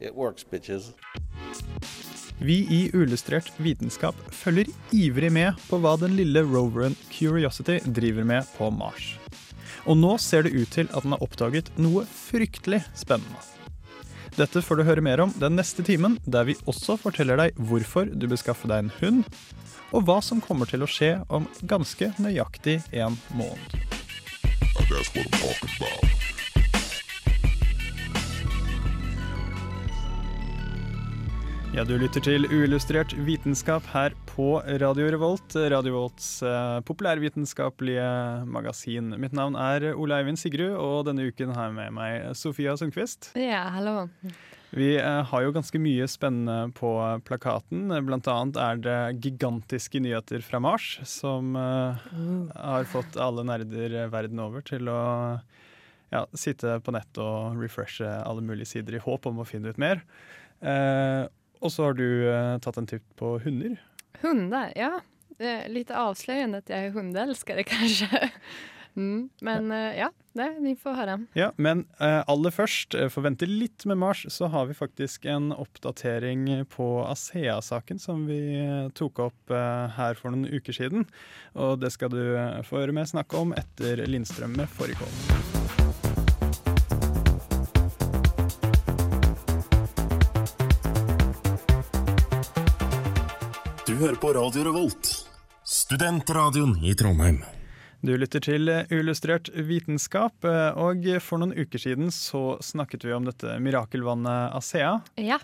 it works, bitches. Vi i Uillustrert vitenskap følger ivrig med på hva den lille roveren Curiosity driver med på Mars. Og nå ser det ut til at den har oppdaget noe fryktelig spennende. Dette får du høre mer om den neste timen, der vi også forteller deg hvorfor du bør skaffe deg en hund, og hva som kommer til å skje om ganske nøyaktig en måned. Ja, du lytter til uillustrert vitenskap her på Radio Revolt, Radio Revolts eh, populærvitenskapelige magasin. Mitt navn er Ole Eivind Sigrud, og denne uken har jeg med meg Sofia Sundquist. Ja, hallo. Vi eh, har jo ganske mye spennende på plakaten. Blant annet er det gigantiske nyheter fra Mars, som eh, har fått alle nerder verden over til å ja, sitte på nett og refreshe alle mulige sider i håp om å finne ut mer. Eh, og så har du eh, tatt en titt på hunder. Hunder, ja. Det er litt avslørende at jeg er hundeelsker, kanskje. Mm. Men eh, ja, det, vi får høre. Ja, Men eh, aller først, eh, for å vente litt med Mars, så har vi faktisk en oppdatering på ASEA-saken som vi eh, tok opp eh, her for noen uker siden. Og det skal du få høre mer snakke om etter Lindstrøm med Fårikål. Du hører på Radio Revolt, studentradioen i Trondheim. Du lytter til eh, Illustrert vitenskap, eh, og for noen uker siden så snakket vi om dette mirakelvannet ASEA. Ja.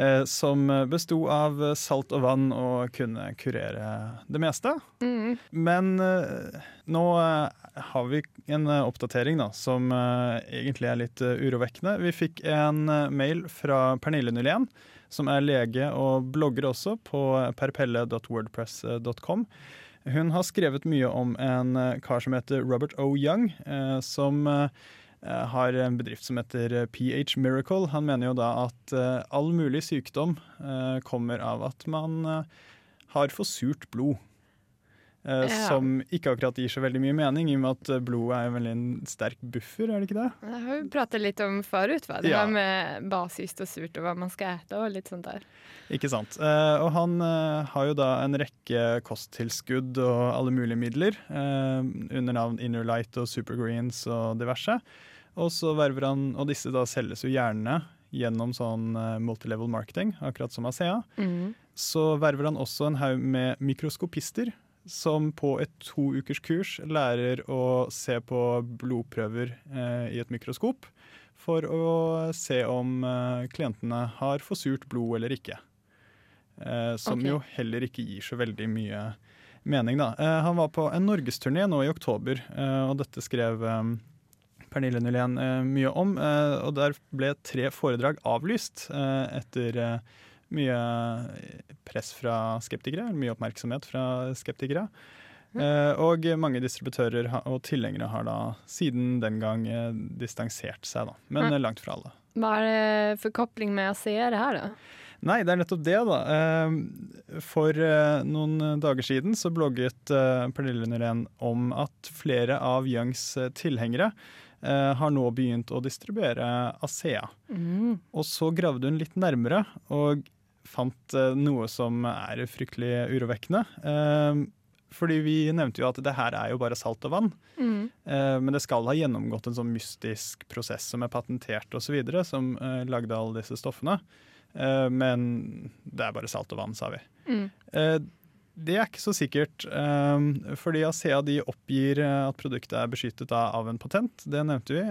eh, Som besto av salt og vann og kunne kurere det meste. Mm. Men nå har vi en oppdatering da, som egentlig er litt urovekkende. Vi fikk en mail fra Pernille Nylén, som er lege og blogger også på perpelle.wordpress.com. Hun har skrevet mye om en eh, kar som heter Robert O. Young, eh, som eh, har en bedrift som heter PH Miracle. Han mener jo da at all mulig sykdom kommer av at man har for surt blod. Eh, Ja. Som ikke akkurat gir så veldig mye mening, i og med at eh, blodet er en veldig en sterk buffer, er det ikke det? Det har vi pratet litt om forut, hva Det Ja. med basist og surt og hva man skal ete og litt sånt der. Ikke sant. Eh, og han har jo da en rekke kosttilskudd og alle mulige midler, under navn Inner Light og Supergreens og diverse. Og så verver han, og disse da selges jo gjerne gjennom sånn multilevel marketing, akkurat som ASEA. Mm. Så verver han også en haug med mikroskopister, som på et to ukers kurs lærer å se på blodprøver eh, i et mikroskop, for å se om eh, klientene har for surt blod eller ikke. Eh, som okay. jo heller ikke gir så veldig mye mening, da. Eh, han var på en norgesturné nå i oktober, eh, og dette skrev eh, Pernille Nylén mye om. Eh, og der ble tre foredrag avlyst eh, etter eh, mye press fra skeptikere, mye oppmerksomhet fra skeptikere. Eh, og mange distributører og tilhengere har da siden den gang eh, distansert seg, da. Men Mm. eh, langt fra alle. Hva er det for koppling med ASEA det da? då? Nei, det er nettopp det, da. Eh, For eh, noen dager siden så blogget eh, Pernille Nyrén om at flere av Youngs eh, tilhengere eh, har nå begynt å distribuere ASEA. Mm. Og så gravde hun litt nærmere og fant eh, noe som er fryktelig urovekkende. Eh, Fordi vi nevnte jo at det her er jo bare salt og vann. Mm. Eh, Men det skal ha gjennomgått en sånn mystisk prosess som er patentert osv., som eh, lagde alle disse stoffene. Men det er bare salt og vann, sa vi. Mm. Det er ikke så sikkert, eh, fordi ASEA de oppgir at produktet er beskyttet av en patent. Det nevnte vi.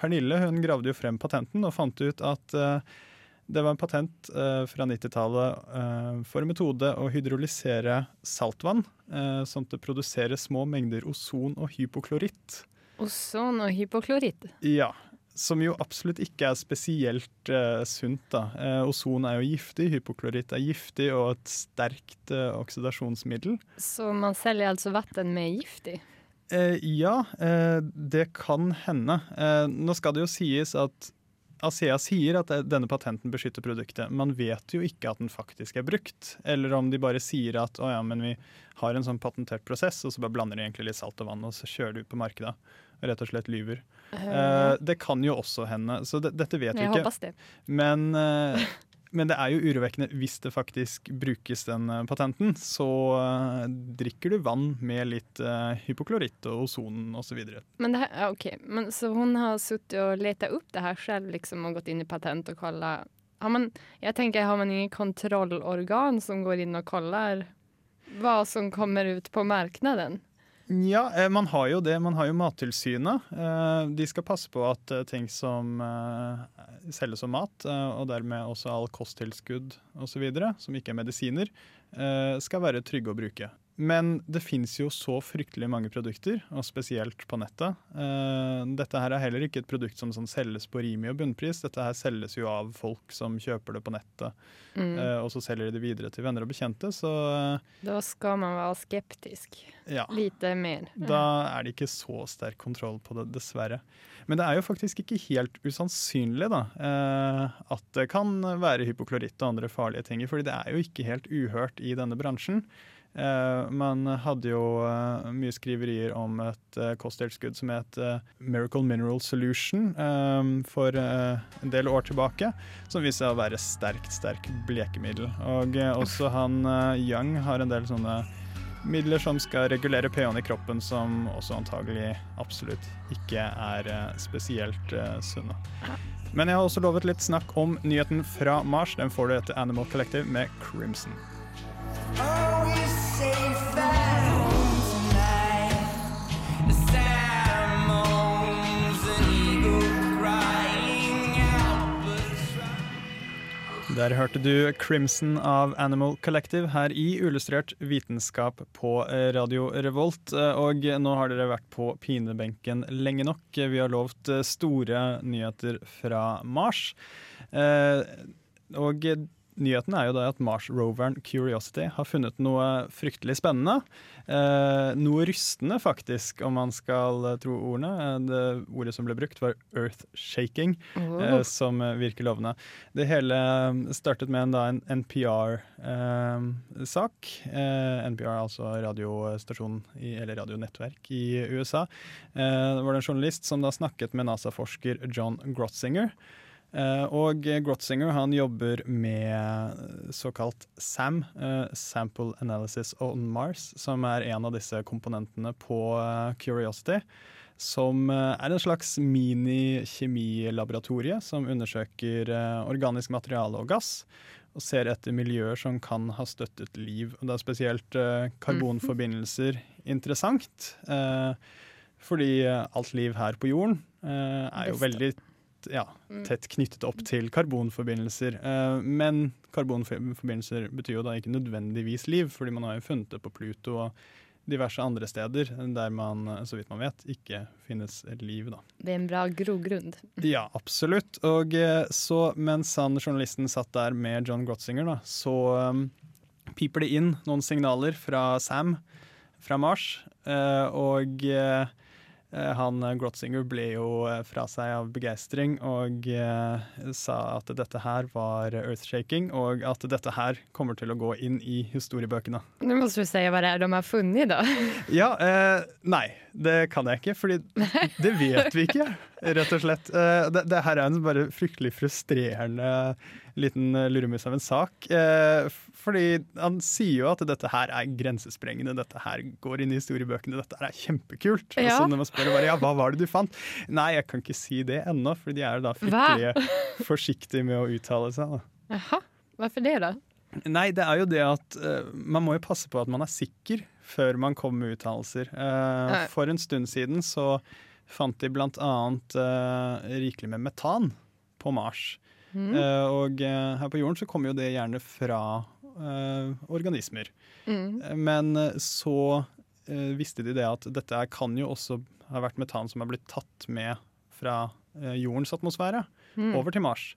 Pernille hun gravde jo frem patenten og fant ut at det var en patent eh, fra 90-tallet eh, for en metode å hydrolysere saltvann, eh, sånn at det produserer små mengder ozon og hypokloritt. Ozon og hypoklorit. Ja, som jo absolutt ikke er spesielt eh, sunt. da. Eh, ozon er jo giftig, hypokloritt er giftig og et sterkt eh, oksidasjonsmiddel. Så man selger altså vann med giftig? ja, det kan hende. Nå skal det jo sies at ASEA sier at denne patenten beskytter produktet. Man vet jo ikke at den faktisk er brukt. Eller om de bare sier at å ja, men vi har en sånn patentert prosess, og så bare blander de egentlig litt salt og vann, og så kjører du ut på markedet og rett og slett lyver. Uh, det kan jo også hende, så det, dette vet vi ikke. hoppas det. Men, eh, men det er jo urovekkende hvis det faktisk brukes den eh, patenten. Så eh, drikker du vann med litt eh, hypokloritt og ozon osv. Men det ja. Men så hun har sittet og letat opp det her selv liksom og gått inn i patent og man, jag tänker, har man ingen kontrollorgan som går inn og kaller hva som kommer ut på marknaden? Ja, eh, man har jo det. Man har jo Mattilsynet. Eh, De skal passe på at eh, ting som selges som mat, og dermed også all kosttilskudd osv., som ikke er medisiner, skal være trygge å bruke. Men det fins jo så fryktelig mange produkter, og spesielt på nettet. Eh, Dette her er heller ikke et produkt som sånn selges på Rimi og bunnpris. Dette her selges jo av folk som kjøper det på nettet, Mm. eh, og så selger de det videre til venner og bekjente. Så Da skal man være skeptisk. ja. Lite mer. Da er det ikke så sterk kontroll på det, dessverre. Men det er jo faktisk ikke helt usannsynlig da, eh, at det kan være hypokloritt og andre farlige ting. fordi det er jo ikke helt uhørt i denne bransjen. Eh, man hadde jo eh, mye skriverier om et eh, kosttilskudd som het Miracle Mineral Solution for en del år tilbake, som viste seg å være sterkt, sterkt blekemiddel. Og også han Young har en del sånne midler som skal regulere pH-en i kroppen, som også antagelig absolutt ikke er spesielt sunne. Men jeg har også lovet litt snakk om nyheten fra Mars. Den får du etter Animal Collective med Crimson. Der hørte du Crimson av Animal Collective her i Ullustrert vitenskap på eh, Radio Revolt. Eh, Og nå har dere vært på pinebenken lenge nok. Vi har lovt eh, store nyheter fra Mars. Og nyheten er jo da at Mars-roveren Curiosity har funnet noe fryktelig spennende. Eh, noe rystende, faktisk, om man skal eh, tro ordene. Eh, Det ordet som ble brukt, var 'earthshaking', oh. eh, som eh, virker lovende. Det hele eh, startet med en, da, en NPR-sak. Eh, NPR, altså radiostasjonen i, eller radionettverk i USA. Eh, det var en journalist som da snakket med NASA-forsker John Grotzinger. Eh, og Grotzinger han jobber med såkalt SAM, eh, Sample Analysis on Mars, som er en av disse komponentene på eh, Curiosity. Som er en slags mini-kjemilaboratorie som undersøker organisk materiale og gass. Og ser etter miljøer som kan ha støttet liv. Og det er spesielt karbonforbindelser interessant. Fordi alt liv her på jorden er jo veldig ja, tett knyttet opp til karbonforbindelser. Eh, men karbonforbindelser betyr jo da ikke nødvendigvis liv, fordi man har jo funnet det på Pluto og diverse andre steder der man, så vidt man vet, ikke finnes liv. da. Det er en bra grogrund. Ja, absolutt. Og eh, så mens han journalisten satt der med John Grotzinger, da, så um, piper det inn noen signaler fra Sam fra Mars. eh, og han eh, Grotzinger ble jo eh, fra seg av begeistring og eh, sa at dette her var earthshaking, og at dette her kommer til å gå inn i historiebøkene. Nu måste du säga vad det är de har funnet da. Ja, eh, nei, det kan jeg ikke, fordi det vet vi ikke, rett og slett. Eh, det, det her er en bare fryktelig frustrerende liten luremus av en sak. Eh, fordi han sier jo at dette her er grensesprengende, dette her går inn i historiebøkene, dette her er kjempekult. Og så når man spør bare, ja, hva var det du fant? Nei, jeg kan ikke si det ennå, for de er da fryktelig forsiktige med å uttale seg. da. Jaha, hvorfor det da? Nei, det er jo det at uh, man må jo passe på at man er sikker før man kom med uttalelser. Uh, for en stund siden så fant de blant annet eh, rikelig med metan på Mars. Mm. Uh, og her på jorden så kommer jo det gjerne fra organismer. Mm. Men så visste de det at dette kan jo også ha vært metan som har blitt tatt med fra jordens atmosfære Mm. over til Mars.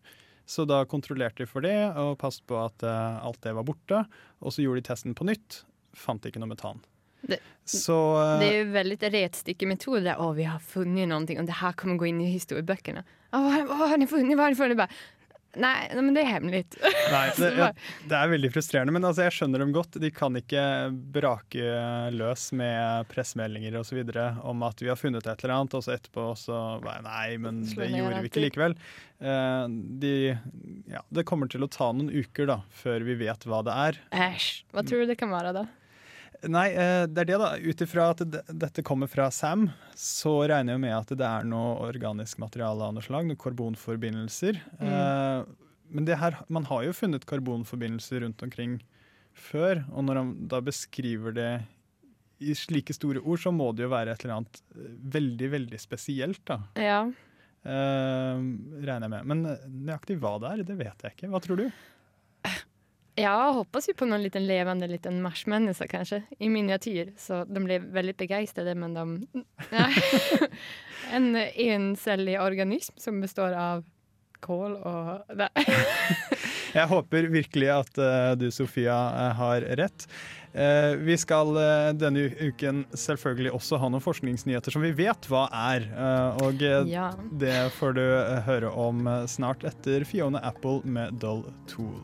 Så da kontrollerte de for det og passet på at uh, alt det var borte. Og så gjorde de testen på nytt, fant ikke noe metan. Det- så eh, Det er jo veldig retstyckemetod där. Åh, vi har funnet noe, og det her kommer gå inn i historiebøkene'. Å, hva, har ni funnet? Hva har ni funnet? Bare, Nei, nei, men det er hemmelig. Nei, det, ja, det er veldig frustrerende, men altså, jeg skjønner dem godt. De kan ikke brake løs med pressemeldinger osv. om at vi har funnet et eller annet, og så etterpå så Nei, men det gjorde vi ikke likevel. Uh, de, ja, det kommer til å ta noen uker da, før vi vet hva det er. Æsj. Hva tror du det kan være då? Nei, eh, det er det, da. Ut ifra at dette kommer fra Sam, så regner jeg med at det er noe organisk materiale av noe slag, noen karbonforbindelser. Mm. men det her, man har jo funnet karbonforbindelser rundt omkring før, og når han da beskriver det i slike store ord, så må det jo være et eller annet eh, veldig, veldig spesielt, da. Ja. Eh, regner jeg med. Men nøyaktig hva det er, det vet jeg ikke. Hva tror du? Jag hoppas ju på någon liten levande liten marsmänniska kanske i miniatyr. Så de blev väldigt begeistrade men de... en encellig organism som består av kål og. Jeg håper virkelig at uh, du, Sofia, eh, har rett. Uh, vi skal uh, denne uken selvfølgelig også ha noen forskningsnyheter som vi vet hva er. og Ja. det får du høre om snart etter Fiona Apple med Dull Tool.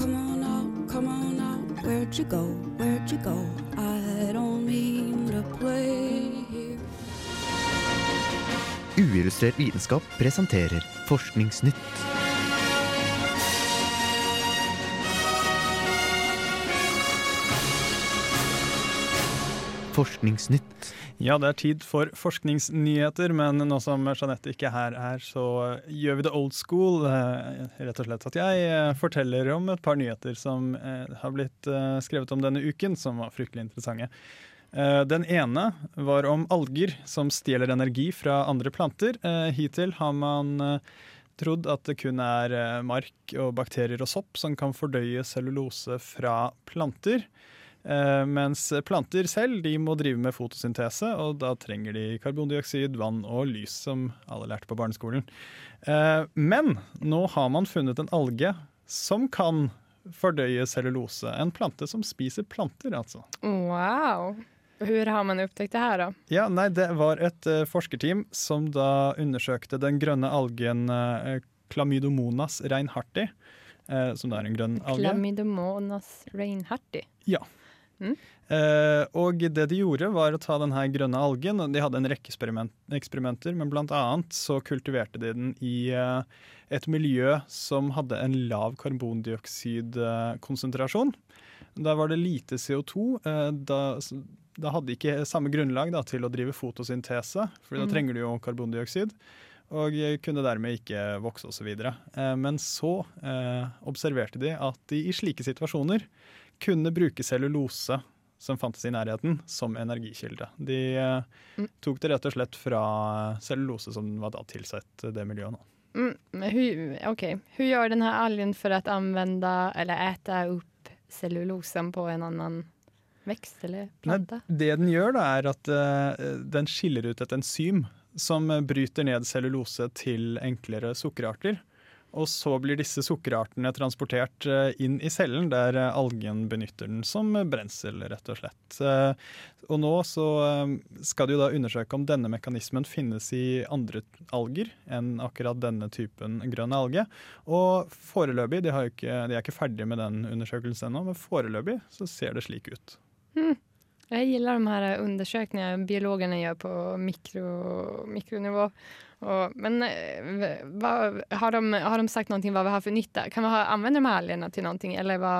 Come on out, come on out. Where'd you go? Where'd you go? I don't mean to play here. Uillustrert vitenskap presenterer Forskningsnytt. Forskningsnytt. Ja, det er tid for forskningsnyheter, men nå som Jeanette ikke er her, så gjør vi det old school. eh, Rett og slett at jeg eh, forteller om et par nyheter som eh, har blitt skrevet om denne uken, som var fryktelig interessante. Den ene var om alger som stjeler energi fra andre planter. Hittil har man trodd at det kun er mark og bakterier og sopp som kan fordøye cellulose fra planter. Eh, mens planter selv de må drive med fotosyntese, og da trenger de karbondioksid, vann og lys, som alle lærte på barneskolen. Eh, men nå har man funnet en alge som kan fordøye cellulose. En plante som spiser planter, altså. Wow. Hvor har man oppdaget det her, da? Ja, nei, Det var et eh, forskerteam som da undersøkte den grønne algen eh, Chlamydomonas reinharti, som da er en grønn alge. Chlamydomonas reinharti. Ja. Mm. Eh, og det de gjorde, var å ta denne grønne algen, de hadde en rekke eksperiment, eksperimenter, men blant annet så kultiverte de den i uh, et miljø som hadde en lav karbondioksidkonsentrasjon. Der var det lite CO2. Uh, da, da hadde de ikke samme grunnlag da, til å drive fotosyntese, for da Mm. trenger du jo karbondioksid. Og kunne dermed ikke vokse osv. Eh, men så eh, observerte de at de i slike situasjoner kunne bruke cellulose som fantes i nærheten, som energikilde. De eh, Mm. tok det rett og slett fra cellulose som var da tilsett det miljøet. nå. Mm, hur, gjør hur gör den här algen för att använda eller äta upp cellulosen på en annen växt eller Nei, det den gjør, da, er at uh, den skiller ut et enzym som bryter ned cellulose til enklere sukkerarter. Og så blir disse sukkerartene transportert eh, inn i cellen, der eh, algen benytter den som brensel, rett og slett. Eh, Og nå så skal de jo da undersøke om denne mekanismen finnes i andre alger enn akkurat denne typen grønn alge. Og foreløpig, de, ikke, de er ikke ferdige med den undersøkelsen ennå, men foreløpig så ser det slik ut. Jeg liker de her undersøkelsene biologene gjør på mikro, mikronivå. Och, men hva, har, de, har de sagt någonting hva vi har for nytte? Kan vi ha, anvende de her algene til noe, Eller hva?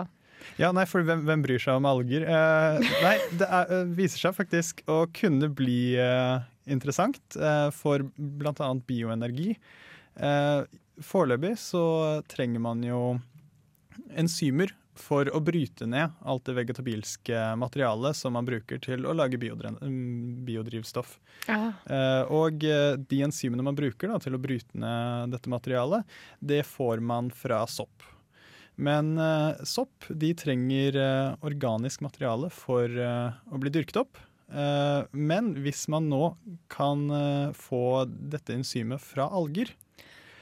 Ja, nei, for hvem, hvem bryr seg om alger? Eh, nei, det er, eh, viser seg faktisk å kunne bli eh, interessant eh, for bl.a. bioenergi. Eh, Foreløpig så trenger man jo enzymer for å bryte ned alt det vegetabilske materialet som man bruker til å lage mm, biodrivstoff. Ja. Eh, og eh, de enzymene man bruker da, til å bryte ned dette materialet, det får man fra sopp. Men eh, sopp de trenger organisk materiale for å bli dyrket opp. Men hvis man nå kan få dette enzymet fra alger,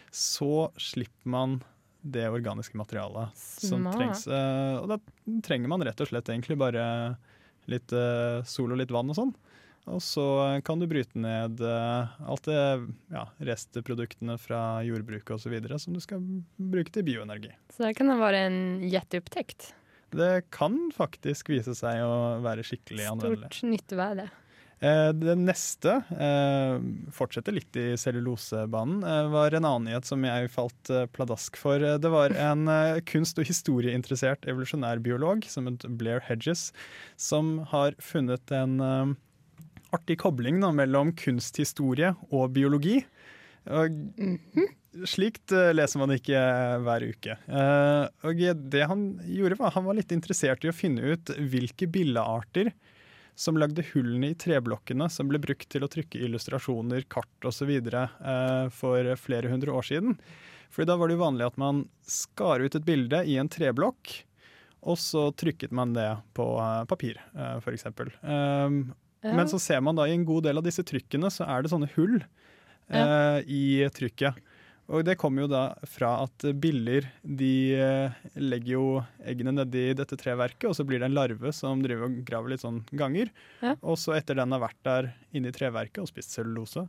så slipper man det organiske materialet som Smart. trengs. Uh, og da trenger man rett og slett egentlig bare litt uh, sol og litt vann og sånn. Og så kan du bryte ned uh, alt det ja, restproduktene fra jordbruket osv. som du skal bruke til bioenergi. Så det kan være en jätteupptäckt. Det kan faktisk vise seg å være skikkelig anvendelig. Stort. Eh, det neste eh, fortsetter litt i cellulosebanen. Eh, var en annen nyhet som jeg falt eh, pladask for. Eh, Det var en eh, kunst- og historieinteressert evolusjonærbiolog som het Blair Hedges, som har funnet en eh, artig kobling da, mellom kunsthistorie og biologi. Og Slikt eh, leser man ikke eh, hver uke. Eh, og det han gjorde var Han var litt interessert i å finne ut hvilke billearter som lagde hullene i treblokkene som ble brukt til å trykke illustrasjoner, kart osv. Eh, for flere hundre år siden. Fordi da var det jo vanlig at man skar ut et bilde i en treblokk, og så trykket man det på eh, papir, eh, f.eks. Eh. Men så ser man da i en god del av disse trykkene, så er det sånne hull eh, i trykket. Og det kommer jo da fra at biller de eh, legger jo eggene nedi dette treverket, og så blir det en larve som driver og graver litt sånn ganger. Ja. Og så etter den har vært der inni treverket og spist cellulose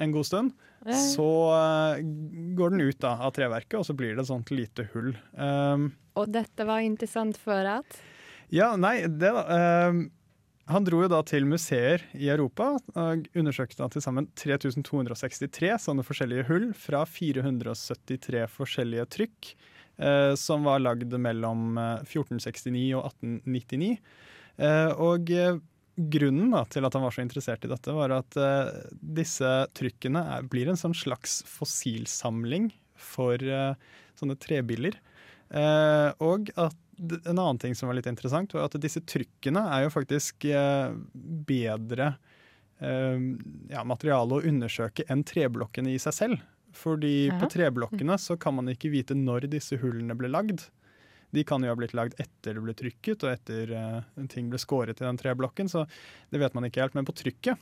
en god stund, Ja. så eh, går den ut da av treverket, og så blir det et sånt lite hull. Um, og dette var interessant for at? ja, nei, det da. ehm, han dro jo da til museer i Europa og undersøkte til sammen 3263 sånne forskjellige hull fra 473 forskjellige trykk, eh, som var lagd mellom eh, 1469 og 1899. Eh, og eh, grunnen da, til at han var så interessert i dette, var at eh, disse trykkene er, blir en sånn slags fossilsamling for eh, sånne trebiller. Eh, og at en annen ting som var litt interessant, var at disse trykkene er jo faktisk eh, bedre eh, ja, materiale å undersøke enn treblokkene i seg selv. Fordi Ja. på treblokkene så kan man ikke vite når disse hullene ble lagd. De kan jo ha blitt lagd etter det ble trykket, og etter uh, ting ble skåret i den treblokken, så det vet man ikke helt. Men på trykket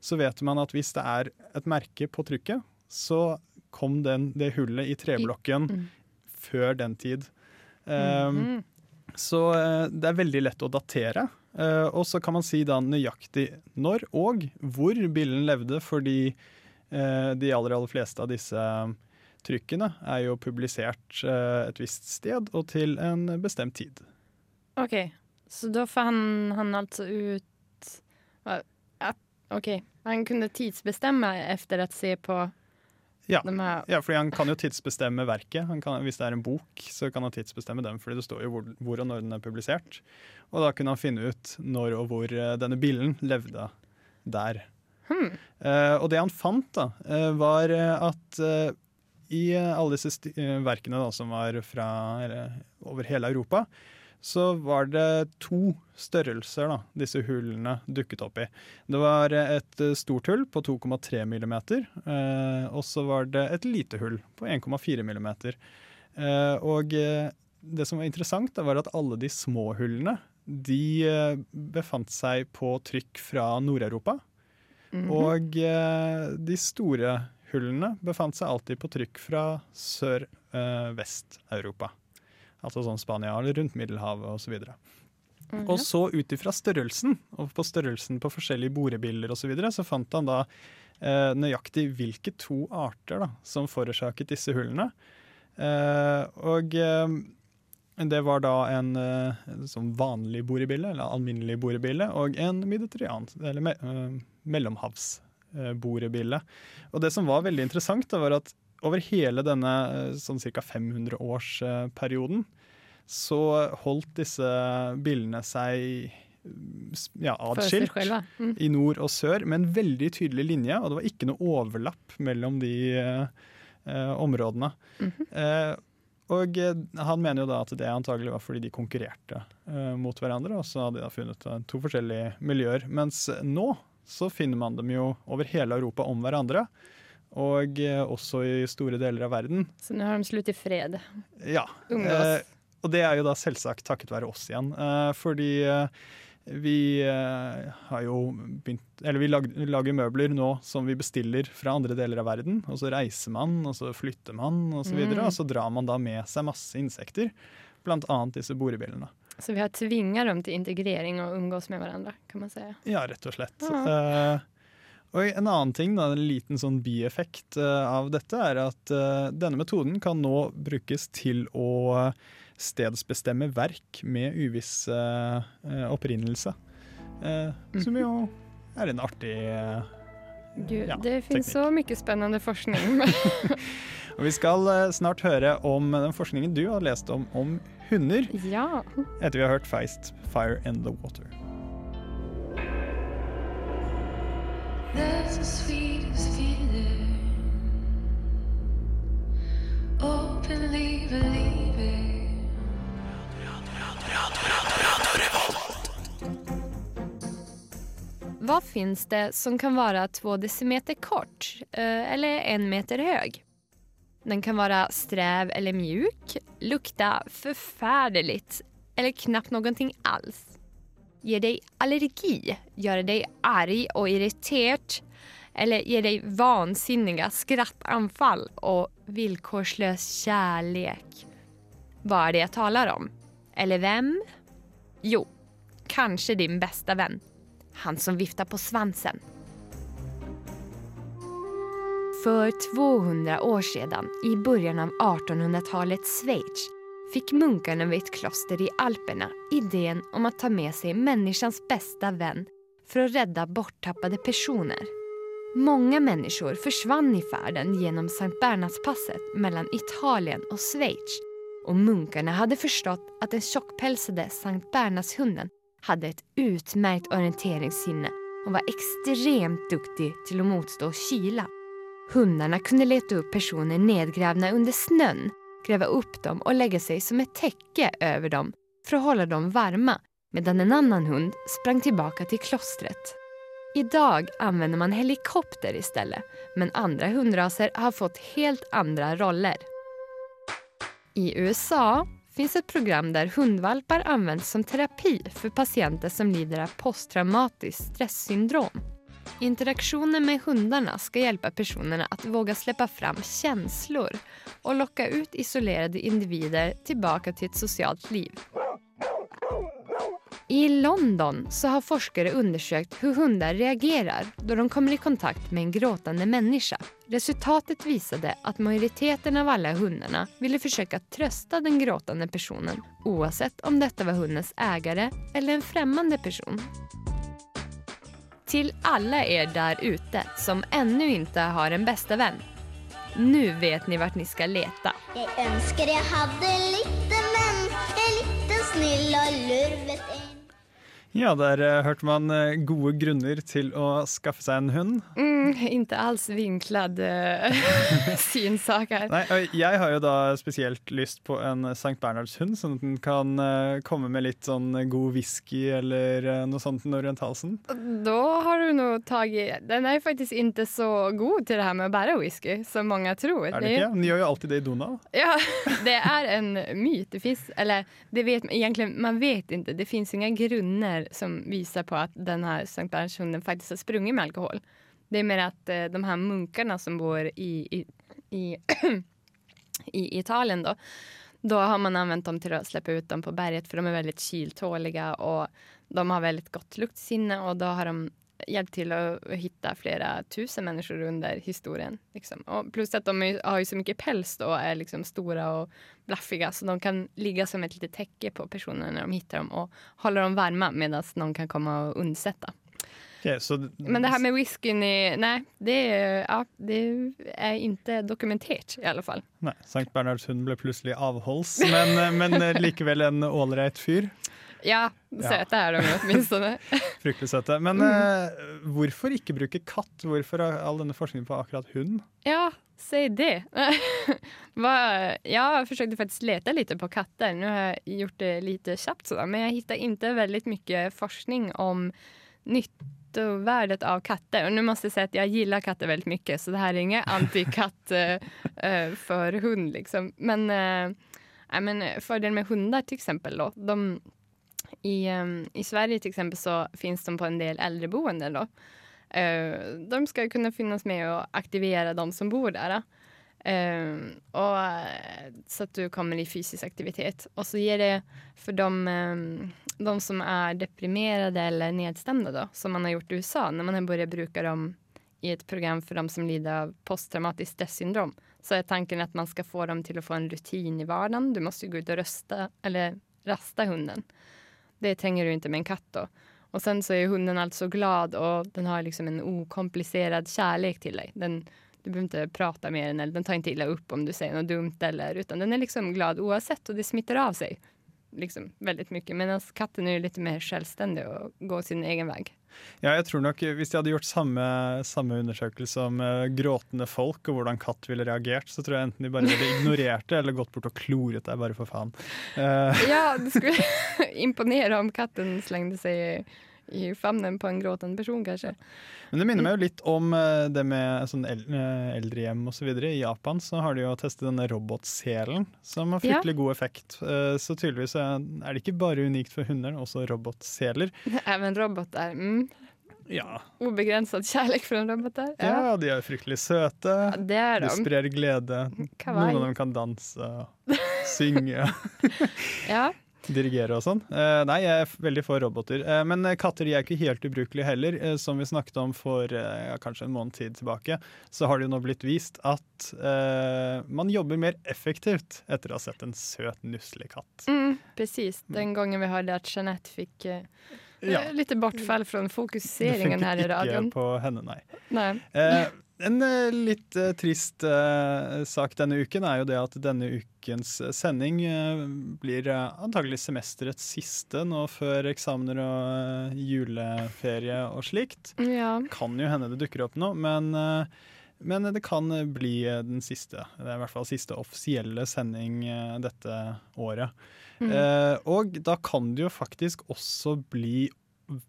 så vet man at hvis det er et merke på trykket, så kom den, det hullet i treblokken mm. før den tid. Um, Mhm. Så eh, det er veldig lett å datere. Eh, og så kan man si da nøyaktig når og hvor billen levde, fordi eh, de aller, aller fleste av disse trykkene er jo publisert et visst sted og til en bestemt tid. OK, så da fann han altså ut va- OK, han kunne tidsbestemme efter å se på Ja. er... Ja, fordi han kan jo tidsbestemme verket. Han kan, hvis det er en bok, så kan han tidsbestemme den, fordi det står jo hvor, hvor og når den er publisert. Og da kunne han finne ut når og hvor eh, denne billen levde der. Hmm. Uh, og det han fant, da, uh, var at uh, i alle disse verkene da, som var fra eller, over hele Europa, så var det to størrelser da, disse hullene dukket opp i. Det var et eh, stort hull på 2,3 millimeter, eh, og så var det et lite hull på 1,4 millimeter. Eh, og det som var interessant, da, var at alle de små hullene de befant seg på trykk fra Nord-Europa. Mhm. Og eh, de store hullene befant seg alltid på trykk fra sør-vest-Europa. Altså sånn Spania eller rundt Middelhavet osv. Mhm. Og så ut ifra størrelsen, og på størrelsen på forskjellige borebiller osv., så, videre, så fant han da eh, nøyaktig hvilke to arter da, som forårsaket disse hullene. Eh, og eh, det var da en, eh, en sånn vanlig borebille, eller alminnelig borebille, og en mediterran, eller me, eh, mellomhavsborebille. og det som var veldig interessant, da, var at over hele denne eh, sånn ca. 500-årsperioden så holdt disse billene seg mm, ja, själva. Mm. i nord og sør, med en veldig tydelig linje, og det var ikke noe overlapp mellom de eh, områdene. områdene. -hmm. Eh, og eh, han mener jo da at det antagelig var fordi de konkurrerte eh, mot hverandre, og så hadde de da funnet eh, to forskjellige miljøer. Mens nå så finner man dem jo over hele Europa om hverandre, og eh, også i store deler av verden. Så nå har de slutt i fred. Ja. Eh, og det er jo da selvsagt takket være oss igjen. Eh, fordi eh, vi eh, har jo begynt Eller vi lag, lager møbler nå som vi bestiller fra andre deler av verden. Og så reiser man, og så flytter man, og så videre. Mm. Og så drar man da med seg masse insekter. Blant annet disse borebjellene. Så vi har tvinga dem til integrering og umgås med hverandre, kan man si. Ja, rett og slett. Ja. Eh, og en annen ting, da, en liten sånn bieffekt eh, av dette, er at eh, denne metoden kan nå brukes til å stedsbestemme verk med uviss eh, opprinnelse. Som jo er en artig Gud, ja, det finnes teknikk. så mye spennende forskning. Og vi skal snart høre om den forskningen du har lest om om hunder, ja. etter vi har hørt Feist, Fire in the Water. Vad finns det som kan være två decimeter kort eh, eller en meter høy? Den kan være sträv eller mjuk, lukta förfärligt eller knappt noe alls. Ger dig allergi, gör dig arg och irriterad eller ger dig vansinniga skrattanfall och villkorslös kärlek. Vad är det jag talar om? Eller vem? Jo, kanske din bästa vän. Han som viftar på svansen. För 200 år sedan, i början av 1800-talets Schweiz, fick munkene ved et kloster i Alperna ideen om å ta med seg människans beste venn for å redde borttappade personer. Mange mennesker forsvant i ferden gjennom Sankt Bernhardspasset mellom Italien og Schweiz og munkene hadde forstått at den tjockpälsade Sankt Bernhardshunden hadde et utmerket orienteringssinne og var extremt duktig til å motstå kyla. Hundene kunne lete opp personer nedgravd under snön, gräva upp dem och lägga sig som ett täcke över dem för att hålla dem varma medan en annan hund sprang tillbaka till klostret. Idag använder man helikopter istället men andra hundraser har fått helt andra roller. I USA finns ett program där hundvalpar används som terapi för patienter som lider av posttraumatiskt stresssyndrom. Interaktionen med hundarna ska hjälpa personerna att våga släppa fram känslor och locka ut isolerade individer tillbaka till ett socialt liv. I London så har forskare undersökt hur hundar reagerar då de kommer i kontakt med en gråtande människa. Resultatet visade att majoriteten av alla hundarna ville försöka trösta den gråtande personen oavsett om detta var hundens ägare eller en främmande person. Till alla er der ute som ennå ikke har en bestevenn. Nå vet ni vart ni skal lete. Jeg ønsker jeg hadde lite venn, en liten snill og lurvet en. Ja, der eh, hørte man eh, gode grunner til å skaffe seg en hund. Mm, inte alls vinklad uh, synsak her. Nei, jeg har jo da spesielt lyst på en St. Bernhardshund, sånn at den kan komme med litt sånn god whisky eller noe sånt rundt halsen. Då har du noe tak i Den er faktisk ikke så god til det her med å bære whisky som mange tror. Er det ikke? Den gjør jo alltid det i Donau. Ja, det er en myt. Det eller det vet man egentlig, man vet ikke. Det finns inga grunder som visar på att den här Sankt Bernhardshunden faktiskt har sprungit med alkohol. Det är mer att eh, de här munkarna som bor i, i, i, i Italien då, då har man använt dem till att släppa ut dem på berget för de är väldigt kyltåliga och de har väldigt gott luktsinne och då har de hjälpt til å hitte flere tusen mennesker under historien. Liksom. Og pluss at de har ju så mye pels da, og er liksom store og blaffige, så de kan ligge som et lite tekke på personene når de finner dem og holde dem varme medan noen kan komme og unnsette. Okay, så Men det her med whiskyen i Nei, det är, ja, det er ikke dokumentert, i alle fall. Nei, St. Bernhardshund ble plutselig avholds, men, eh, men eh, likevel en ålreit fyr. Ja, søte er de jo åtminstone. Fryktelig søte. Men uh, hvorfor ikke bruke katt? Hvorfor all denne forskningen på akkurat hund? Ja, si det. jeg jag försökte faktiskt lete litt på katter. Nå har jeg gjort det litt kjapt. Men jeg fant ikke veldig mye forskning om nyttovärdet av katter. Og nå måste jeg si at jeg gillar katter veldig mye, Så det her er ingen antikatt uh, for hund liksom. Men, uh, nej, men fordelen med hundar till exempel då. De, i, um, I Sverige till exempel så finns de på en del äldreboenden. Då. Eh, de ska kunna finnas med och aktivera de som bor där. Uh, och, eh, så att du kommer i fysisk aktivitet. Och så ger det för de, um, de som är deprimerade eller nedstämda då, som man har gjort i USA, när man har börjat bruka dem i ett program för de som lider av posttraumatiskt stressyndrom så är tanken att man ska få dem till att få en rutin i vardagen. Du ju gå ut och rösta, eller rasta hunden. Det tränger du inte med en katt då. Och sen så är hunden alltså glad och den har liksom en okomplicerad kärlek till dig. Den, du behöver inte prata med den eller den tar inte illa upp om du säger något dumt eller utan den är liksom glad oavsett och det smittar av sig liksom veldig mye. Men Medan katten er jo litt mer selvstendig og går sin egen vei. Ja, jeg tror nok Hvis de hadde gjort samme, samme undersøkelse om uh, gråtende folk og hvordan katt ville reagert, så tror jeg enten de bare ville ignorert det eller gått bort og kloret deg, bare for faen. Uh, Ja, det skulle imponere om katten slengte seg i famnen på en gråtende person kanskje. Men det minner meg jo litt om eh, det med sånn el eh, eldrehjem osv. I Japan så har de jo testet denne robotselen, som har fryktelig god effekt. Eh, Så tydeligvis er det ikke bare unikt for hunder, også robotseler. Even roboter. Mm. Ja. Ubegrenset kjærlighet for en robot der. Ja, de er fryktelig søte. er de de. sprer glede. Kawaii. Noen av dem kan danse og synge. Ja. Dirigere og sånn. Eh, nei, jeg er veldig for roboter. Eh, men eh, katter er ikke helt ubrukelige heller. Som vi snakket om for ja, kanskje en måned tid tilbake, så har det jo nå blitt vist at uh, man jobber mer effektivt etter å ha sett en søt, nusselig katt. Mm, precis, den gangen vi hadde at Jeanette fikk uh, Ja. litt bortfall fra fokuseringen her i funker ikke på henne, nei. nei. Eh, en eh, litt eh, trist eh, sak denne uken er jo det at denne ukens sending blir antagelig semesterets siste nå før eksamener og juleferie og slikt. Ja. Kan jo hende det dukker opp noe, men, men det kan bli den siste. Det er i hvert fall siste offisielle sending dette året. Mm. Og da kan det jo faktisk også bli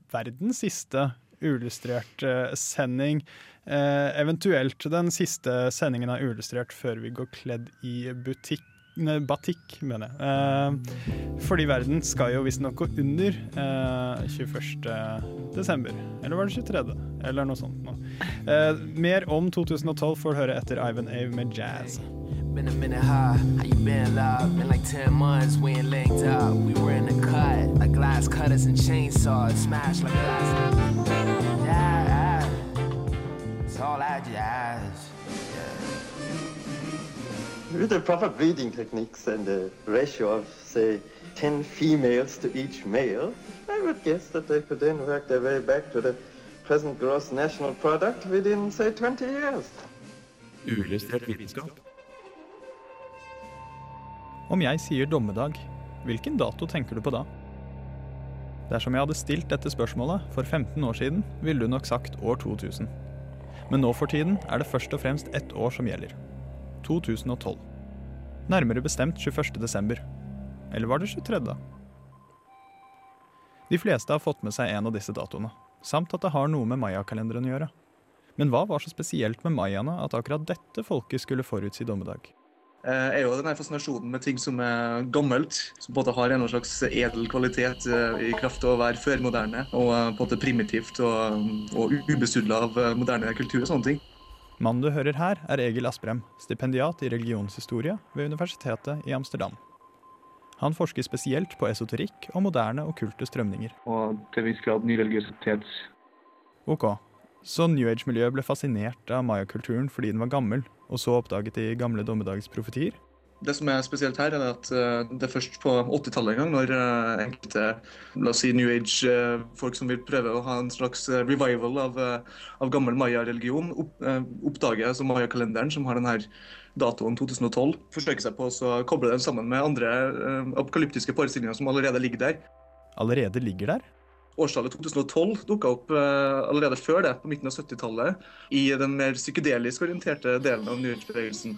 verdens siste uillustrert eh, sending. Eh, eventuelt den siste sendingen av Uillustrert før vi går kledd i butikk. Batikk, mener jeg. Eh, fordi verden skal jo visstnok gå under eh, 21. desember. Eller var det 23.? Eller noe sånt. Nå. Mer om 2012 får du høre etter Ivan Ave med jazz. Been a minute high, how you been alive? Been like 10 months, we ain't linked up. We were in the cut, like glass cutters and chainsaws, smash like glass. Yeah, it's all that jazz. With the proper breeding techniques and a ratio of, say, 10 females to each male, I would guess that they could then work their way back to the present gross national product within, say, 20 years. Uillustrert vitenskap. Om jeg sier dommedag, hvilken dato tenker du på da? Dersom jeg hadde stilt dette spørsmålet for 15 år siden, ville du nok sagt år 2000. Men nå for tiden er det først og fremst ett år som gjelder. 2012. Nærmere bestemt 21. desember. Eller var det 23. da? De fleste har fått med seg en av disse datoene, samt at det har noe med mayakalenderen å gjøre. Men hva var så spesielt med mayaene at akkurat dette folket skulle forutsi dommedag? Eh, er jo denne fascinasjonen med ting som er gammelt, som på en måte har en slags edel kvalitet eh, i kraft av å være førmoderne og eh, på en måte primitivt og, og ubesudla av moderne kultur og sånne ting. Mannen du hører her, er Egil Asprem, stipendiat i religionshistorie ved Universitetet i Amsterdam. Han forsker spesielt på esoterikk og moderne okkulte strømninger. Og til en viss grad nyreligiøsitet. Ok, så New Age-miljøet ble fascinert av mayakulturen fordi den var gammel, og så oppdaget de gamle dommedagsprofetier? Det som er spesielt her, er at eh, det er først på 80-tallet en gang, når eh, enkelte la oss si New Age-folk som vil prøve å ha en slags eh, revival av, eh, av gammel maya-religion, eh, oppdager altså maya-kalenderen, som har denne datoen 2012, forsøker seg på å koble den sammen med andre eh, apokalyptiske forestillinger som allerede ligger der. Allerede ligger der? Årstallet 2012 dukka opp eh, allerede før det, på midten av 70-tallet, i den mer psykedelisk orienterte delen av New Age-bevegelsen,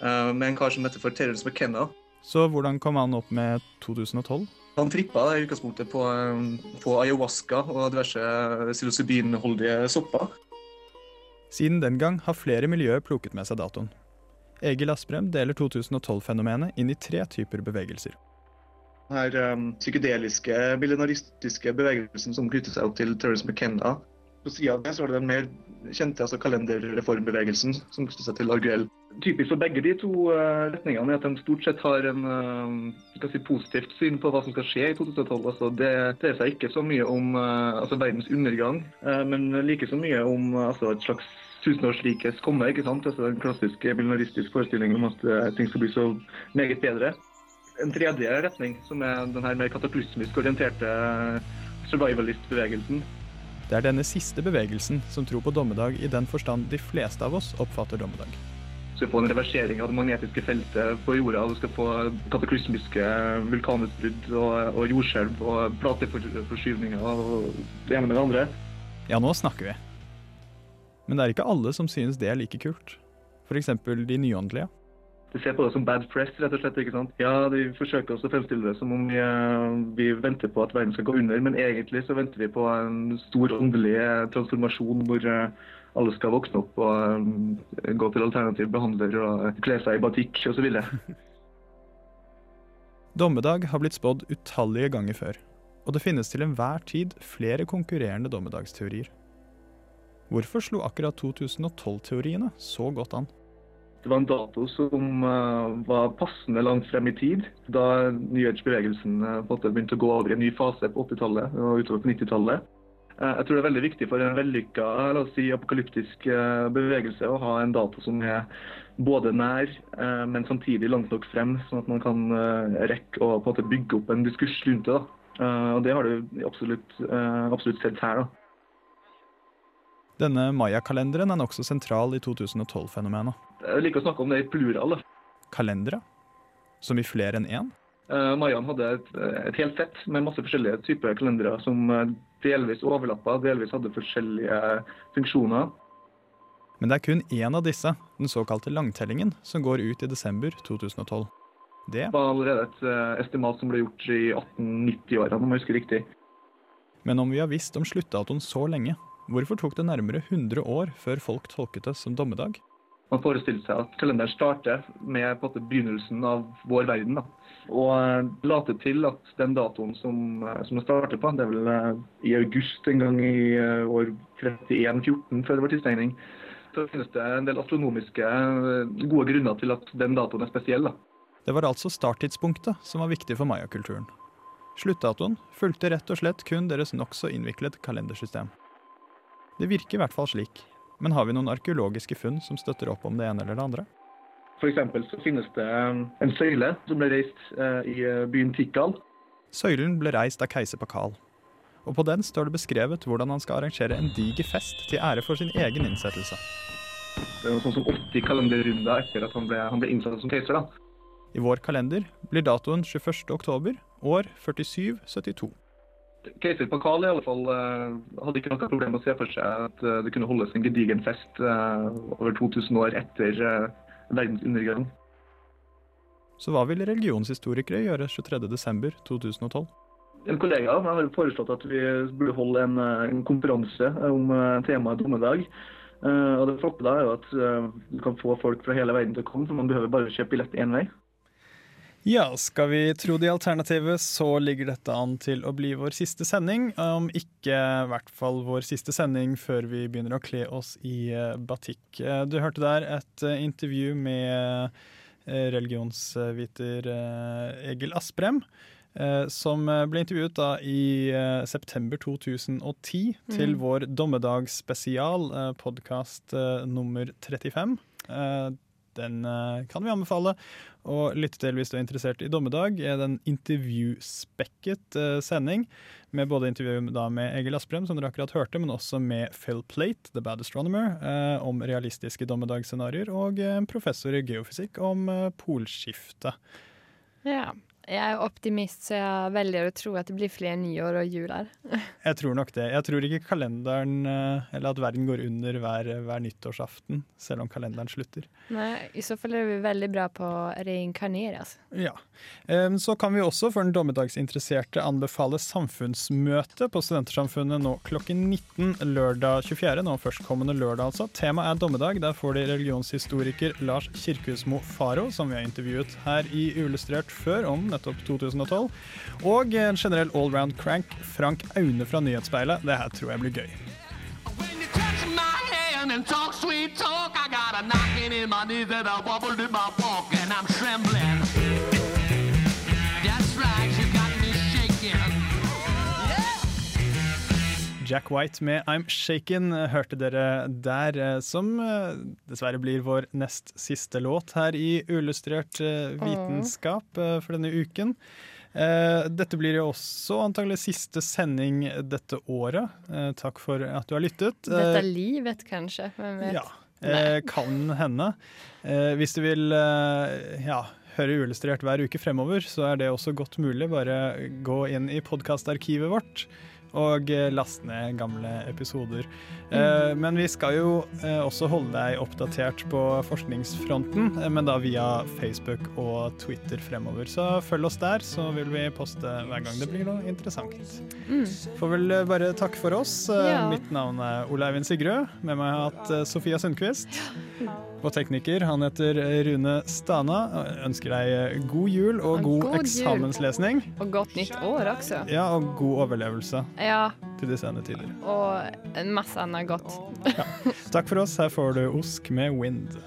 eh, med en kar som heter for Terence McKenna. Så hvordan kom han opp med 2012? Han trippa i utgangspunktet på, eh, på ayahuasca og diverse psilocybinholdige sopper. Siden den gang har flere miljøer plukket med seg datoen. Egil Asprem deler 2012-fenomenet inn i tre typer bevegelser. Her um, psykedeliske, millenaristiske bevegelsen som knytter seg opp til Terence McKenna. På sida av det så var det den mer kjente altså kalenderreformbevegelsen som knytter seg til Arguell. Typisk for begge de to uh, retningene er at de stort sett har en skal si, positivt syn på hva som skal skje i 2012. Altså, det dreier seg ikke så mye om uh, altså, verdens undergang, men like så mye om altså, et slags tusenårsrikes komme. ikke sant? Altså, en klassisk millenaristiske forestilling om at ting skal bli så meget bedre en tredje retning, som er den her mer kataklysmisk orienterte survivalist-bevegelsen. Det er denne siste bevegelsen som tror på dommedag i den forstand de fleste av oss oppfatter dommedag. Du skal få en reversering av det magnetiske feltet på jorda. Du skal få kataklysmiske vulkanutbrudd og, og jordskjelv og plateforskyvninger og det ene med det andre. Ja, nå snakker vi. Men det er ikke alle som synes det er like kult. F.eks. de nyåndelige. De ser på det som bad press, rett og slett. ikke sant? Ja, De forsøker også å fremstille det som om vi, eh, vi, venter på at verden skal gå under, men egentlig så venter vi på en stor åndelig transformasjon hvor eh, alle skal våkne opp og gå til alternativ behandler og kle seg i batikk osv. Dommedag har blitt spådd utallige ganger før, og det finnes til enhver tid flere konkurrerende dommedagsteorier. Hvorfor slo akkurat 2012-teoriene så godt an? Det var en dato som uh, var passende langt frem i tid, da nyhetsbevegelsen uh, begynte å gå over i en ny fase på 80-tallet og utover på 90-tallet. Uh, jeg tror det er veldig viktig for en vellykka la oss si, apokalyptisk bevegelse å ha en dato som er både nær, men samtidig langt nok frem, sånn at man kan rekke å bygge opp en diskurs rundt det. Og Det har du absolutt, absolutt sett her. da. Denne mayakalenderen er nokså sentral i 2012-fenomenet. Jeg liker å snakke om det i plural. Kalendere? Som i flere enn én? Uh, Mayaen hadde et, et, helt sett med masse forskjellige typer kalendere som eh, delvis overlappa, delvis hadde forskjellige funksjoner. Men det er kun én av disse, den såkalte langtellingen, som går ut i desember 2012. Det var allerede et uh, estimat som ble gjort i 1890-årene, om jeg husker riktig. Men om vi har visst om sluttdatoen så lenge, Hvorfor tok det nærmere 100 år før folk tolket det som dommedag? Man forestilte seg at kalenderen starter med på begynnelsen av vår verden. Da. Og later til at den datoen som, eh, som det starter på, det er vel eh, i august en gang i år 31-14 før det var tidsregning, så finnes det en del astronomiske gode grunner til at den datoen er spesiell. Da. Det var altså starttidspunktet som var viktig for mayakulturen. Sluttdatoen fulgte rett og slett kun deres nokså innviklet kalendersystem. Det virker i hvert fall slik. Men har vi noen arkeologiske funn som støtter opp om det ene eller det andre? F.eks. så finnes det um, en søyle som ble reist uh, i uh, byen Tikal. Søylen ble reist av keiser Pakal. Og på den står det beskrevet hvordan han skal arrangere en diger fest til ære for sin egen innsettelse. Det er noe sånn som 80 kalenderrunder etter at han ble, han ble innsatt som keiser. da. I vår kalender blir datoen 21. oktober, år 4772. Keiser Pakal i alle fall uh, hadde ikke noe problem med å se for seg at uh, det kunne holdes en gedigen fest uh, over 2000 år etter verdens undergang. Så hva vil religionshistorikere gjøre 23.12.2012? En kollega har foreslått at vi burde holde en, en konferanse om temaet dommedag. og Det flotte da er jo at du kan få folk fra hele verden til å komme, for man behøver bare kjøpe billett én vei. Ja, skal vi tro de alternative, så ligger dette an til å bli vår siste sending. Om ikke i hvert fall vår siste sending før vi begynner å kle oss i eh, batikk. Eh, du hørte der et eh, intervju med religionsviter Egil Asprem. Som ble intervjuet da i september 2010 mm. til vår dommedagsspesial, podkast nummer 35. Den kan vi anbefale å lytte til hvis du er interessert i dommedag. er det en intervjuspekket uh, sending med både intervju med Egil Asprem, som dere akkurat hørte, men også med Phil Plate, The Bad Astronomer, uh, om realistiske dommedagsscenarioer, og en professor i geofysikk om polskiftet. polskifte. Ja. Jeg er optimist, så jeg velger å tro at det blir flere nyår og jul her. jeg tror nok det. Jeg tror ikke kalenderen, eh, eller at verden går under hver, hver, nyttårsaften, selv om kalenderen slutter. Nei, I så fall er vi veldig bra på å reinkarnere. Altså. Ja. Så kan vi også for den dommedagsinteresserte anbefale samfunnsmøte på Studentersamfunnet nå klokken 19 lørdag 24. Nå førstkommende lørdag, altså. Temaet er dommedag. Der får de religionshistoriker Lars Kirkhusmo Faro, som vi har intervjuet her i Uillustrert før, om nettopp 2012. Og en generell allround crank, Frank Aune fra Nyhetsspeilet. Det her tror jeg blir gøy. And talk sweet talk. I got a knocking in my knees and a wobble in my walk, and I'm trembling. Jack White med I'm Shaken hørte dere der, eh, som eh, dessverre blir vår nest siste låt her i Uillustrert eh, vitenskap eh, for denne uken. Dette blir jo også antagelig siste sending dette året. Takk for at du har lyttet. Dette er livet, kanskje. Hvem vet? Ja, kan hende. Hvis du vil ja, høre Uillustrert hver uke fremover, så er det også godt mulig. Bare gå inn i podkastarkivet vårt og last ned gamle episoder. Eh, men vi skal jo eh, også holde deg oppdatert på forskningsfronten, eh, men da via Facebook og Twitter fremover. Så følg oss der, så vil vi poste hver gang det blir noe interessant. Mm. Får vel eh, bare takke for oss. Eh. Mitt navn er Ole Eivind Sigrød. Med meg har jeg hatt eh, Sofia Sundquist. Og tekniker, han heter Rune Stana. Ønsker deg eh, god jul og god, god eksamenslesning. Og godt nytt år også. Ja, og god overlevelse Ja, til det sene tider. og en masse annet godt. Takk for oss. Her får du Osk med Wind.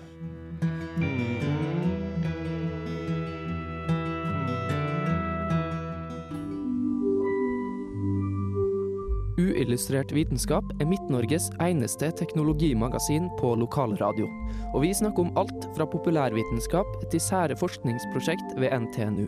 Uillustrert vitenskap er Midt-Norges eneste teknologimagasin på lokalradio. Og vi snakker om alt fra populærvitenskap til sære forskningsprosjekt ved NTNU.